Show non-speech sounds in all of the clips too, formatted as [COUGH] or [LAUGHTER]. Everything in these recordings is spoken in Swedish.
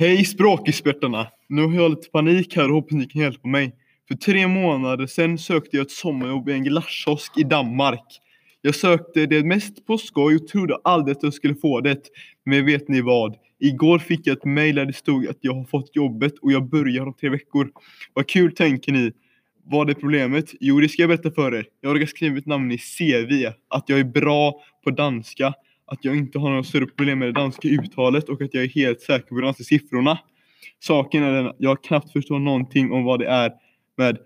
Hej språkexperterna! Nu har jag lite panik här och hoppas ni kan hjälpa mig. För tre månader sedan sökte jag ett sommarjobb i en glasskiosk i Danmark. Jag sökte det mest på skoj och trodde aldrig att jag skulle få det. Men vet ni vad? Igår fick jag ett mejl där det stod att jag har fått jobbet och jag börjar om tre veckor. Vad kul tänker ni? Vad är problemet? Jo, det ska jag berätta för er. Jag har skrivit mitt namn i CV, att jag är bra på danska, att jag inte har några större problem med det danska uttalet och att jag är helt säker på de danska siffrorna. Saken är den att jag knappt förstår någonting om vad det är med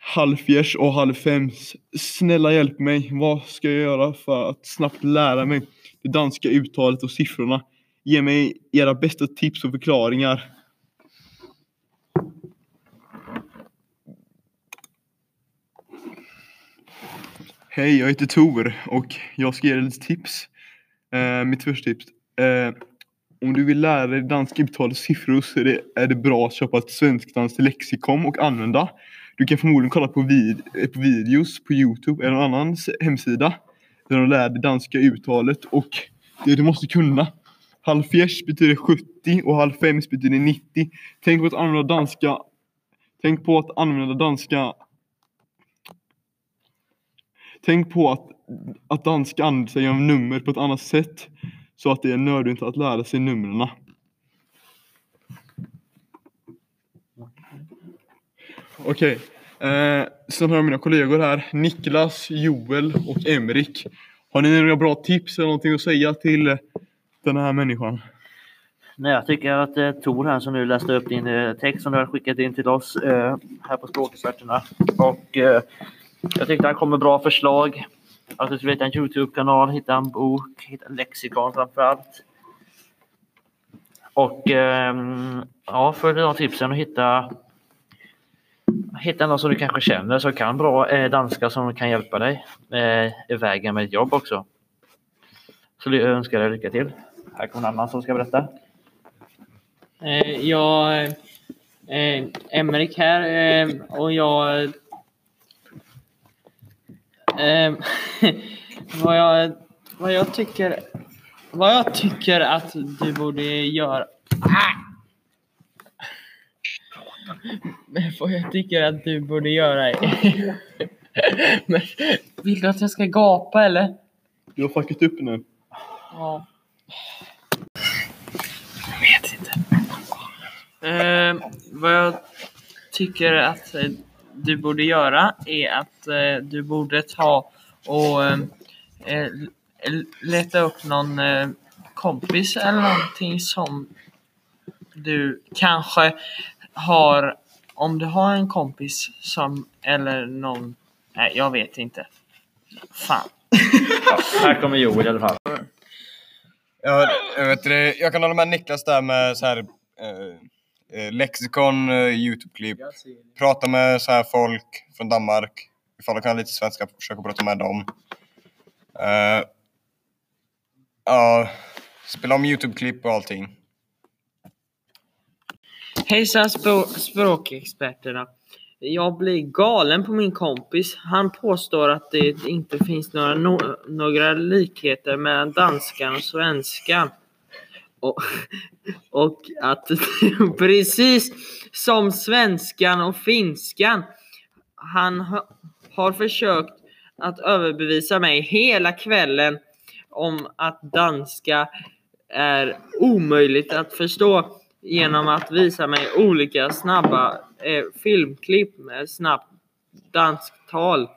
halvfjärs och halvfems. Snälla hjälp mig. Vad ska jag göra för att snabbt lära mig det danska uttalet och siffrorna? Ge mig era bästa tips och förklaringar. Hej, jag heter Tor och jag ska ge dig lite tips. Eh, mitt första tips. Eh, om du vill lära dig danska uttal och siffror så är det, är det bra att köpa ett svenskdanskt lexikon och använda. Du kan förmodligen kolla på, vid, eh, på videos på Youtube eller någon annan hemsida där de lär dig danska uttalet och det du måste kunna. Halvfjärs betyder 70 och halvfems betyder 90. Tänk på att använda danska Tänk på att använda danska Tänk på att, att danska använder sig av nummer på ett annat sätt så att det är nödvändigt att lära sig numren. Okej, eh, sen har jag mina kollegor här, Niklas, Joel och Emrik. Har ni några bra tips eller någonting att säga till den här människan? Nej, jag tycker att eh, Tor här som nu läste upp din eh, text som du har skickat in till oss eh, här på Språkexperterna. Och eh, jag tyckte han kom med bra förslag. Alltså, att du skulle hitta en Youtube-kanal, hitta en bok, hitta en lexikon framför allt. Och ehm, ja, följ de tipsen och hitta Hitta någon som du kanske känner som kan bra eh, danska som kan hjälpa dig eh, i vägen med ditt jobb också. Så jag önskar dig lycka till. Här kommer en annan som ska berätta. Eh, jag... Eh, Emrik här eh, och jag... Eh, [LAUGHS] vad, jag, vad jag tycker... Vad jag tycker att du borde göra... Ah! Men [LAUGHS] vad jag tycker att du borde göra är... [LAUGHS] Men, vill du att jag ska gapa eller? Du har fuckat upp nu. Ja. Jag vet inte. Eh, vad jag tycker att du borde göra är att eh, du borde ta och eh, eh, leta upp någon eh, kompis eller någonting som du kanske har om du har en kompis som eller någon Nej, jag vet inte. Fan. [LAUGHS] Här kommer Joel i alla fall. Ja, jag, vet jag kan hålla med Niklas där med så här, eh, lexikon, eh, Youtube-klipp. Prata med så här folk från Danmark. Ifall de kan lite svenska, försöka prata med dem. Eh, ja, spela om Youtube-klipp och allting. Hejsan språkexperterna. Jag blir galen på min kompis. Han påstår att det inte finns några, no- några likheter mellan danskan och svenskan. Och, och att [LAUGHS] precis som svenskan och finskan. Han har försökt att överbevisa mig hela kvällen om att danska är omöjligt att förstå genom att visa mig olika snabba eh, filmklipp med snabbt dansktal.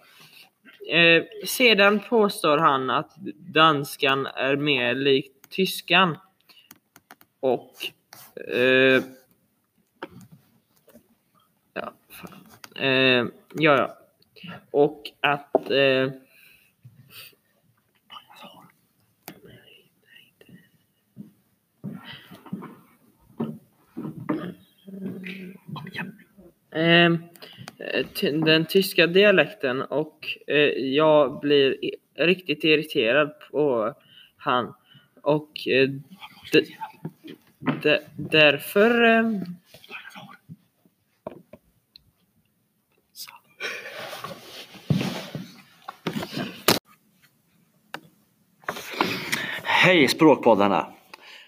Eh, sedan påstår han att danskan är mer lik tyskan. Och... Eh, ja, fan. Eh, ja, ja. Och att... Eh, ehm, eh, den tyska dialekten och eh, jag blir riktigt irriterad på han. Och eh, d- därför... Eh, Hej Språkpoddarna!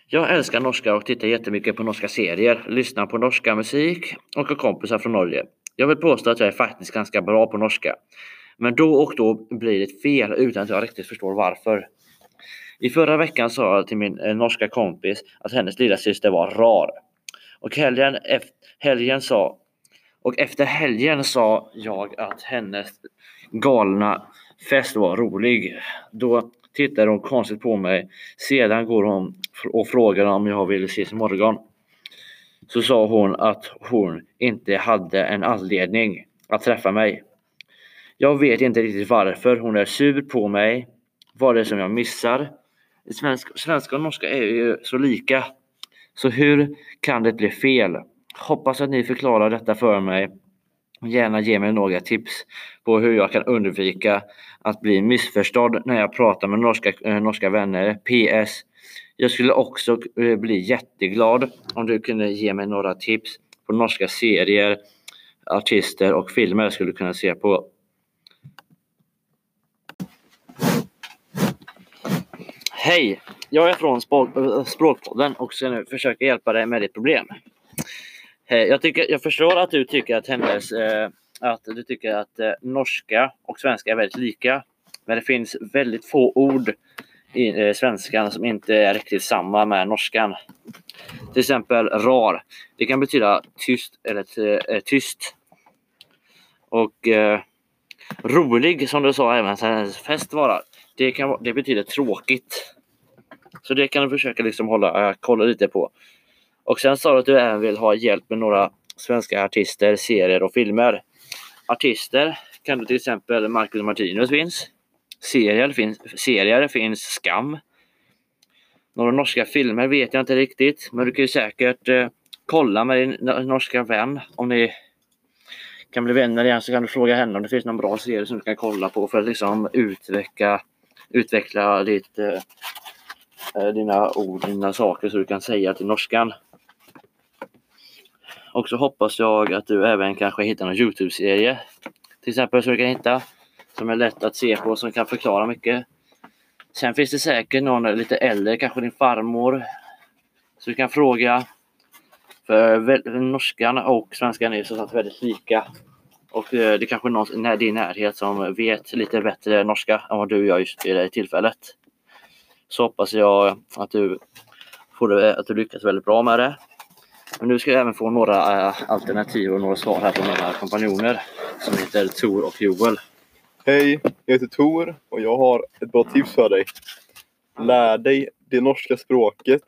Jag älskar norska och tittar jättemycket på norska serier, lyssnar på norska musik och har kompisar från Norge. Jag vill påstå att jag är faktiskt ganska bra på norska. Men då och då blir det fel utan att jag riktigt förstår varför. I förra veckan sa jag till min eh, norska kompis att hennes lilla syster var rar. Och helgen, helgen sa och efter helgen sa jag att hennes galna fest var rolig. Då tittade hon konstigt på mig. Sedan går hon och frågar om jag vill ses imorgon. Så sa hon att hon inte hade en anledning att träffa mig. Jag vet inte riktigt varför hon är sur på mig. Vad det är som jag missar. Svenska, svenska och norska är ju så lika. Så hur kan det bli fel? Hoppas att ni förklarar detta för mig. Gärna ge mig några tips på hur jag kan undvika att bli missförstådd när jag pratar med norska, eh, norska vänner. PS. Jag skulle också eh, bli jätteglad om du kunde ge mig några tips på norska serier, artister och filmer jag skulle kunna se på. Hej! Jag är från eh, Språkpodden och ska nu försöka hjälpa dig med ditt problem. Jag, tycker, jag förstår att du tycker att hennes eh, att du tycker att eh, norska och svenska är väldigt lika. Men det finns väldigt få ord i eh, svenskan som inte är riktigt samma med norskan. Till exempel rar. Det kan betyda tyst eller eh, tyst. Och eh, rolig som du sa även hennes fest varar det, kan, det betyder tråkigt. Så det kan du försöka liksom hålla äh, kolla lite på. Och sen sa du att du även vill ha hjälp med några svenska artister, serier och filmer. Artister kan du till exempel Marcus Martinus finns. Serier finns, serier finns Skam. Några norska filmer vet jag inte riktigt, men du kan ju säkert eh, kolla med din norska vän om ni kan bli vänner igen så kan du fråga henne om det finns någon bra serie som du kan kolla på för att liksom utveckla, utveckla ditt, eh, dina ord, dina saker så du kan säga till norskan. Och så hoppas jag att du även kanske hittar någon Youtube-serie. Till exempel så du kan hitta som är lätt att se på som kan förklara mycket. Sen finns det säkert någon lite äldre, kanske din farmor. Så du kan fråga. För norskan och svenskan är som sagt väldigt lika. Och eh, det är kanske är någon i din närhet som vet lite bättre norska än vad du gör just i det tillfället. Så hoppas jag att du, får det, att du lyckas väldigt bra med det. Men nu ska jag även få några eh, alternativ och några svar här från några kompanjoner som heter Tor och Joel. Hej, jag heter Tor och jag har ett bra tips för dig. Lär dig det norska språket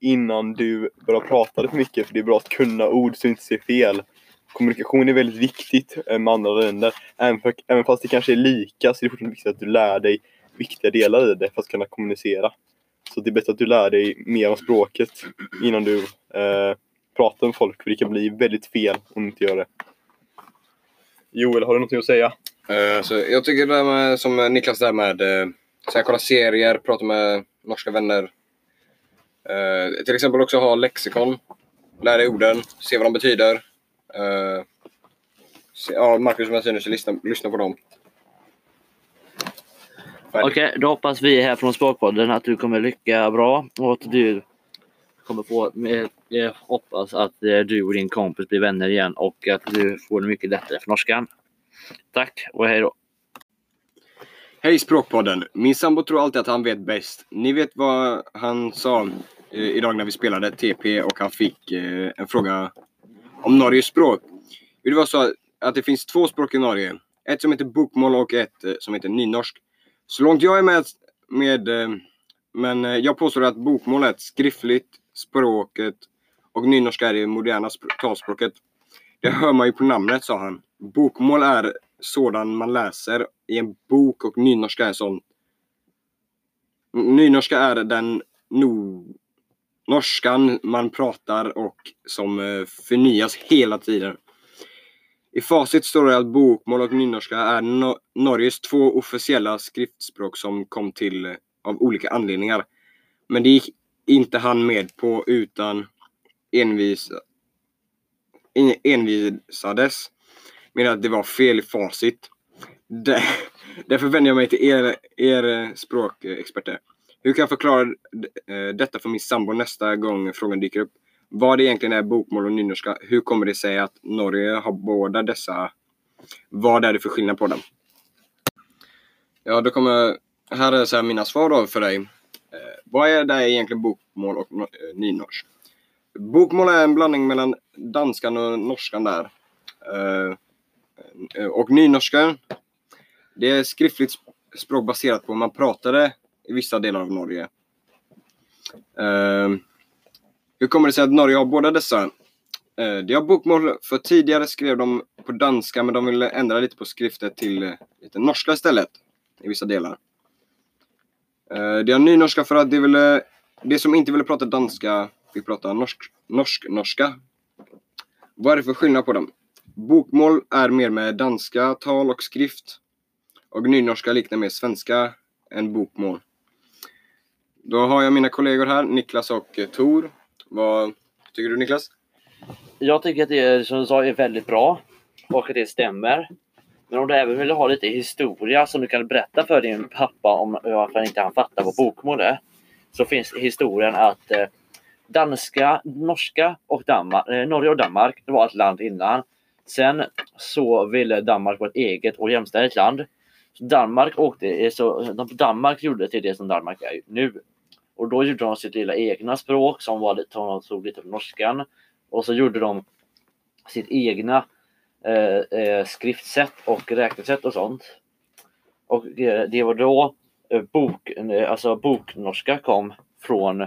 innan du börjar prata det för mycket. För det är bra att kunna ord så du inte ser fel. Kommunikation är väldigt viktigt eh, med andra länder. Även, för, även fast det kanske är lika så är det fortfarande viktigt att du lär dig viktiga delar i det för att kunna kommunicera. Så det är bättre att du lär dig mer om språket innan du eh, pratar med folk. För det kan bli väldigt fel om du inte gör det. Joel, har du någonting att säga? Uh, så jag tycker det där med, som Niklas där med uh, så här, kolla serier, prata med norska vänner. Uh, till exempel också ha lexikon. Lär dig orden, se vad de betyder. Uh, ja, Marcus Martinus, lyssna, lyssna på dem. Okej, då hoppas vi här från Språkpodden att du kommer lycka bra och att du kommer få, med- jag hoppas att eh, du och din kompis blir vänner igen och att du får det mycket lättare för norskan. Tack och hej då! Hej Språkpodden! Min sambo tror alltid att han vet bäst. Ni vet vad han sa eh, idag när vi spelade TP och han fick en fråga om Norges språk. Det var så att det finns två språk i Norge. Ett som heter bokmål och ett eh, som heter nynorsk. Så långt jag är med, med eh, men eh, jag påstår att bokmål är ett skriftligt språket och nynorska är det moderna talspråket. Det hör man ju på namnet, sa han. Bokmål är sådan man läser i en bok och nynorska är sån. Nynorska är den norskan man pratar och som eh, förnyas hela tiden. I facit står det att bokmål och nynorska är no Norges två officiella skriftspråk som kom till eh, av olika anledningar. Men det gick inte han med på utan envis, envisades med att det var fel i facit. Där, [LAUGHS] därför vänder jag mig till er, er eh, språkexperter. Hur kan jag förklara eh, detta för min sambo nästa gång frågan dyker upp? Vad egentligen är bokmål och nynorska? Hur kommer det sig att Norge har båda dessa? Vad är det för skillnad på dem? Ja, då kommer... Här är så här mina svar då för dig. Eh, vad är det egentligen bokmål och eh, nynorsk? Bokmål är en blandning mellan danskan och norskan där. Eh, eh och nynorskan, det är skriftligt språk baserat på hur man pratade i vissa delar av Norge. Eh, hur kommer det sig att Norge har båda dessa? Eh, de har bokmål, för tidigare skrev de på danska men de ville ändra lite på skriftet till eh, lite norska istället i vissa delar. Eh, de har nynorska för att de, ville, de som inte ville prata danska fick prata norsk, norsk-norska. Vad är det för skillnad på dem? Bokmål är mer med danska tal och skrift och nynorska liknar mer svenska än bokmål. Då har jag mina kollegor här, Niklas och eh, Tor. Vad tycker du Niklas? Jag tycker att det som du sa är väldigt bra och att det stämmer. Men om du även vill ha lite historia som du kan berätta för din pappa om varför inte han fattar vad bokmål är. Så finns historien att eh, danska, norska och Danmark, eh, Norge och Danmark det var ett land innan. Sen så ville Danmark vara ett eget och jämställt land. Så Danmark åkte, eh, så Danmark gjorde till det som Danmark är nu. Och då gjorde de sitt lilla egna språk som var lite, de tog lite från norskan. Och så gjorde de sitt egna eh, eh, skriftsätt och räknesätt och sånt. Och eh, det var då eh, bok, eh, alltså boknorska kom från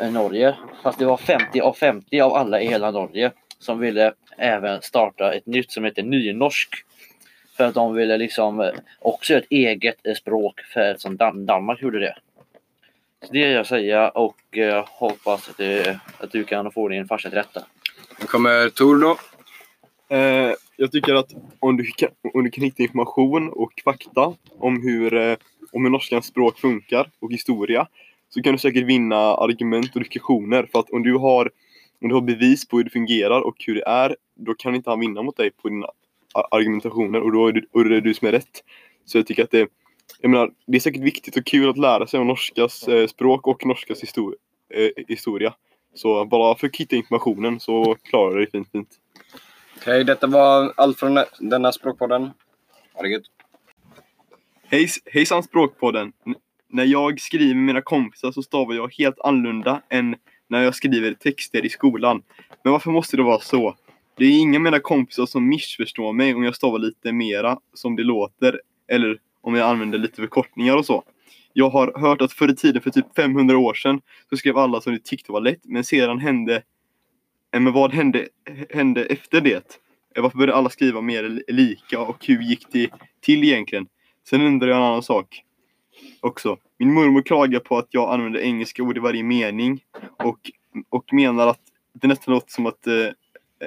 eh, Norge. Fast det var 50 av 50 av alla i hela Norge som ville även starta ett nytt som heter nynorsk. För att de ville liksom också göra ett eget språk för som Dan- Danmark gjorde det. Det är jag säger och eh, hoppas att, det, att du kan få din farsa till rätta. Nu kommer Tor då. Eh, jag tycker att om du, kan, om du kan hitta information och fakta om hur, eh, om hur norskans språk funkar och historia så kan du säkert vinna argument och diskussioner. För att om du har, om du har bevis på hur det fungerar och hur det är, då kan inte han vinna mot dig på dina argumentationer och då är det, och det är du som är rätt. Så jag tycker att det, jag menar, det är säkert viktigt och kul att lära sig om norskas eh, språk och norskas histor- eh, historia. Så bara för att hitta informationen så klarar du dig fint, fint. Okej, detta var allt från denna språkpodden. Ha det gött. Hej, hejsan Språkpodden! N- när jag skriver med mina kompisar så stavar jag helt annorlunda än när jag skriver texter i skolan. Men varför måste det vara så? Det är inga av mina kompisar som missförstår mig om jag stavar lite mera som det låter eller om jag använder lite förkortningar och så. Jag har hört att förr i tiden, för typ 500 år sedan, så skrev alla som de tyckte var lätt, men sedan hände... Eh, men vad hände, hände efter det? Eh, varför började alla skriva mer lika och hur gick det till egentligen? Sen undrar jag en annan sak också. Min mormor klagar på att jag använder engelska ord i varje mening och, och menar att det nästan låter som att eh,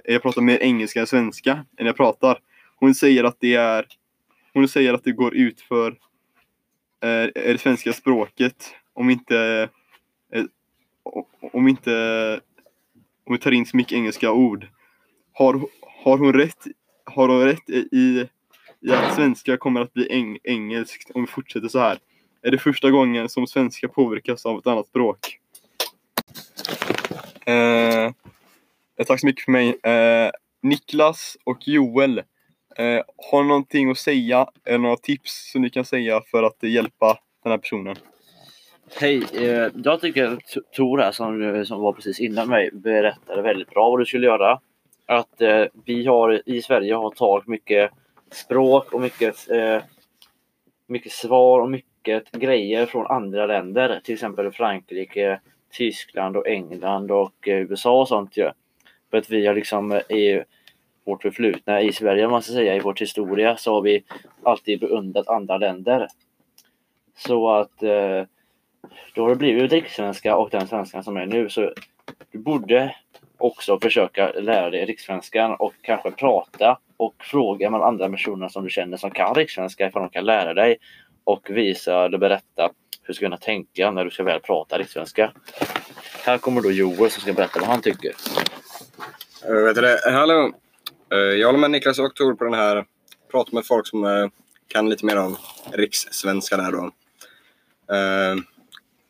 jag pratar mer engelska än svenska än jag pratar. Hon säger att det är hon säger att det går ut för eh, är det svenska språket om inte eh, om inte om vi tar in så mycket engelska ord. Har, har hon rätt har hon rätt i i att svenska kommer att bli eng engelskt om vi fortsätter så här. Är det första gången som svenska påverkas av ett annat språk? Eh, eh tack så mycket för mig. Eh, Niklas och Joel, eh, har ni någonting att säga eller några tips som ni kan säga för att hjälpa den här personen? Hej, eh, jag tycker att Tor här som, som var precis innan mig berättade väldigt bra vad du skulle göra. Att eh, vi har i Sverige har tagit mycket språk och mycket, eh, mycket svar och mycket grejer från andra länder. Till exempel Frankrike, Tyskland och England och eh, USA och sånt ju. För att vi har liksom eh, vårt förflutna i Sverige, om man ska säga, i vår historia så har vi alltid beundrat andra länder. Så att eh, då har det blivit rikssvenska och den svenskan som är nu. Så du borde också försöka lära dig rikssvenskan och kanske prata och fråga med andra personer som du känner som kan rikssvenska ifall de kan lära dig och visa eller berätta hur du ska kunna tänka när du ska väl prata rikssvenska. Här kommer då Joel som ska berätta vad han tycker. Vet du det? Hallå! Eh, jag håller med Niklas och Tor på den här. Prata med folk som eh, kan lite mer om rikssvenska där då. Eh,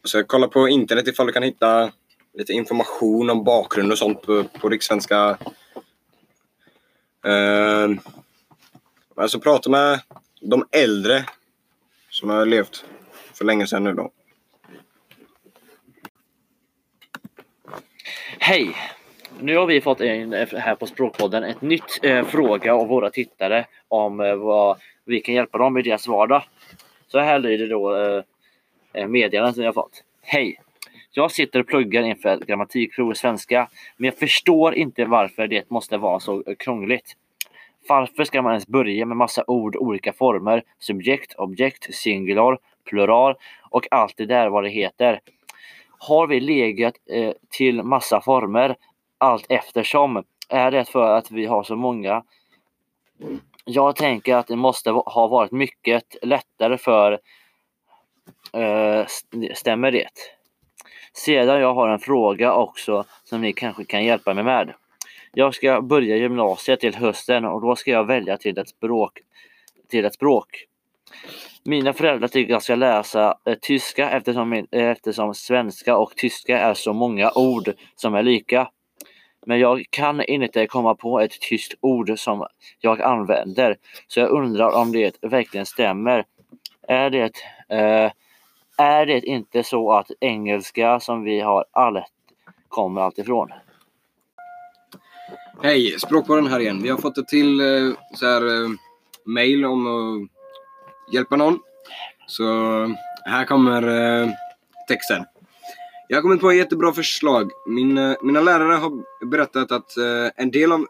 så kolla på internet ifall du kan hitta lite information om bakgrund och sånt på, på rikssvenska. Alltså prata med de äldre som har levt för länge sedan nu då. Hej! Nu har vi fått in eh, här på Språkpodden ett nytt eh, fråga av våra tittare om eh, vad vi kan hjälpa dem i deras vardag. Så här lyder då eh, eh, meddelandet som vi har fått. Hej! Jag sitter och pluggar inför ett grammatikprov i svenska, men jag förstår inte varför det måste vara så eh, krångligt. Varför ska man ens börja med massa ord, olika former, subjekt, objekt, singular, plural och allt det där vad det heter? Har vi legat eh, till massa former allt eftersom? Är det för att vi har så många? Jag tänker att det måste ha varit mycket lättare för eh, Stämmer det? Sedan jag har en fråga också som ni kanske kan hjälpa mig med. Jag ska börja gymnasiet till hösten och då ska jag välja till ett språk. Till ett språk. Mina föräldrar tycker jag ska läsa eh, tyska eftersom, eh, eftersom svenska och tyska är så många ord som är lika. Men jag kan inte komma på ett tyskt ord som jag använder, så jag undrar om det verkligen stämmer. Är det, eh, är det inte så att engelska som vi har allt kommer alltifrån? Hej, Språkpodden här igen. Vi har fått ett till eh, så här, eh, mail om att hjälpa någon. Så eh, här kommer eh, texten. Jag har kommit på ett jättebra förslag. Min, eh, mina lärare har berättat att eh, en del av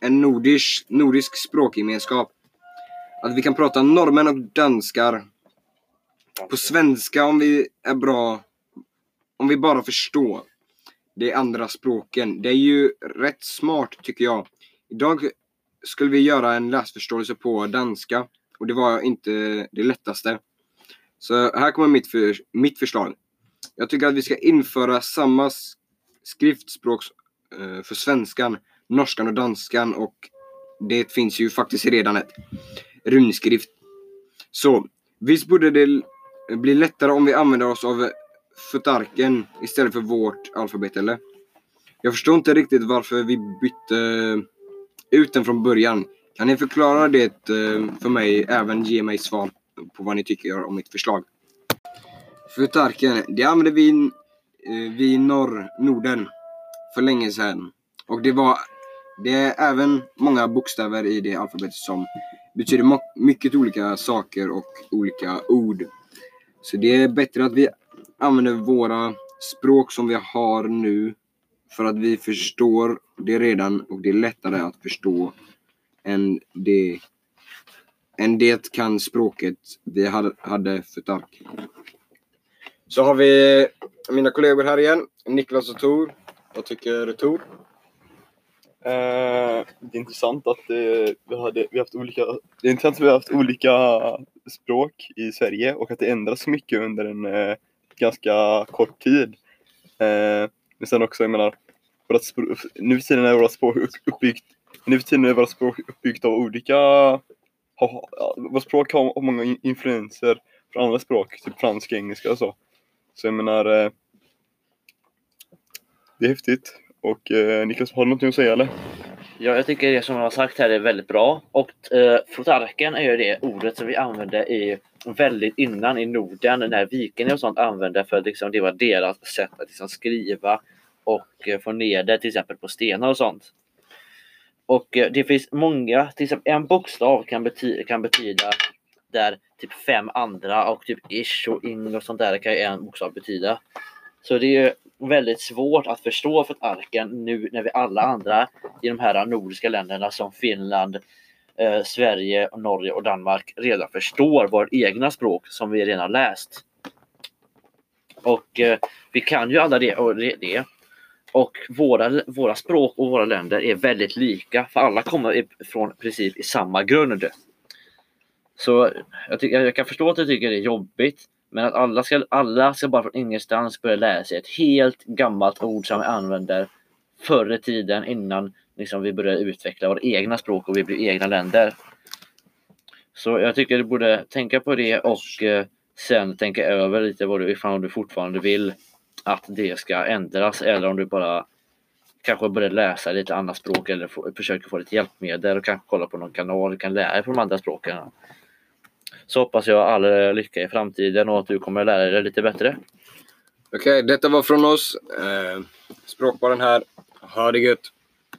en nordisk, nordisk språkgemenskap, att vi kan prata norrmän och danskar på svenska om vi är bra, om vi bara förstår de andra språken. Det är ju rätt smart tycker jag. Idag skulle vi göra en läsförståelse på danska och det var inte det lättaste. Så här kommer mitt, för, mitt förslag. Jag tycker att vi ska införa samma skriftspråk eh, för svenskan, norskan och danskan och det finns ju faktiskt redan ett runskrift. Så visst borde det bli lättare om vi använder oss av futarken istället för vårt alfabet, eller? Jag förstår inte riktigt varför vi bytte ut den från början. Kan ni förklara det eh, för mig, även ge mig svar på vad ni tycker om mitt förslag? Futarken, det använde vi, eh, vi i norr, Norden för länge sedan. Och det var det är även många bokstäver i det alfabetet som betyder mycket olika saker och olika ord. Så det är bättre att vi använder våra språk som vi har nu för att vi förstår det redan och det är lättare att förstå än det, än det kan språket vi hade för Tark. Så har vi mina kollegor här igen, Niklas och Tor. Vad tycker Tor? Eh, det är intressant att eh, vi, hade, vi haft olika, det är intressant att vi har haft olika språk i Sverige och att det ändras så mycket under en eh, ganska kort tid. Eh, men sen också, jag menar, vårat språk, nu för tiden är våra språk uppbyggt, nu för tiden är våra språk uppbyggt av olika, Vårt språk har många influenser från andra språk, typ franska, engelska och så. Så jag menar, eh, det är häftigt. Och eh, Niklas, har du någonting att säga eller? Ja, jag tycker det som jag har sagt här är väldigt bra. Och eh, flotarken är ju det ordet som vi använde i väldigt innan i Norden när vikingar och sånt använde för att liksom, det var deras sätt att liksom, skriva och eh, få ner det till exempel på stenar och sånt. Och eh, det finns många, till exempel en bokstav kan, bety kan betyda där typ fem andra och typ ish och ing och sånt där kan ju en bokstav betyda. Så det är väldigt svårt att förstå för arken nu när vi alla andra i de här nordiska länderna som Finland, eh, Sverige, Norge och Danmark redan förstår vårt egna språk som vi redan läst. Och eh, vi kan ju alla det och det. Och våra, våra språk och våra länder är väldigt lika för alla kommer från princip i samma grund. Så jag, ty- jag kan förstå att du tycker det är jobbigt men att alla ska, alla ska bara från ingenstans börja lära sig ett helt gammalt ord som vi använder förr i tiden innan liksom, vi började utveckla våra egna språk och vi blev egna länder. Så jag tycker du borde tänka på det och eh, sen tänka över lite vad du, ifall du fortfarande vill att det ska ändras eller om du bara kanske börjar läsa lite annat språk eller få, försöker få lite hjälpmedel och kanske kolla på någon kanal du kan lära dig på de andra språken. Så hoppas jag all eh, lycka i framtiden och att du kommer lära dig lite bättre. Okej, detta var från oss. Eh, språkbaren här. Ha det gött!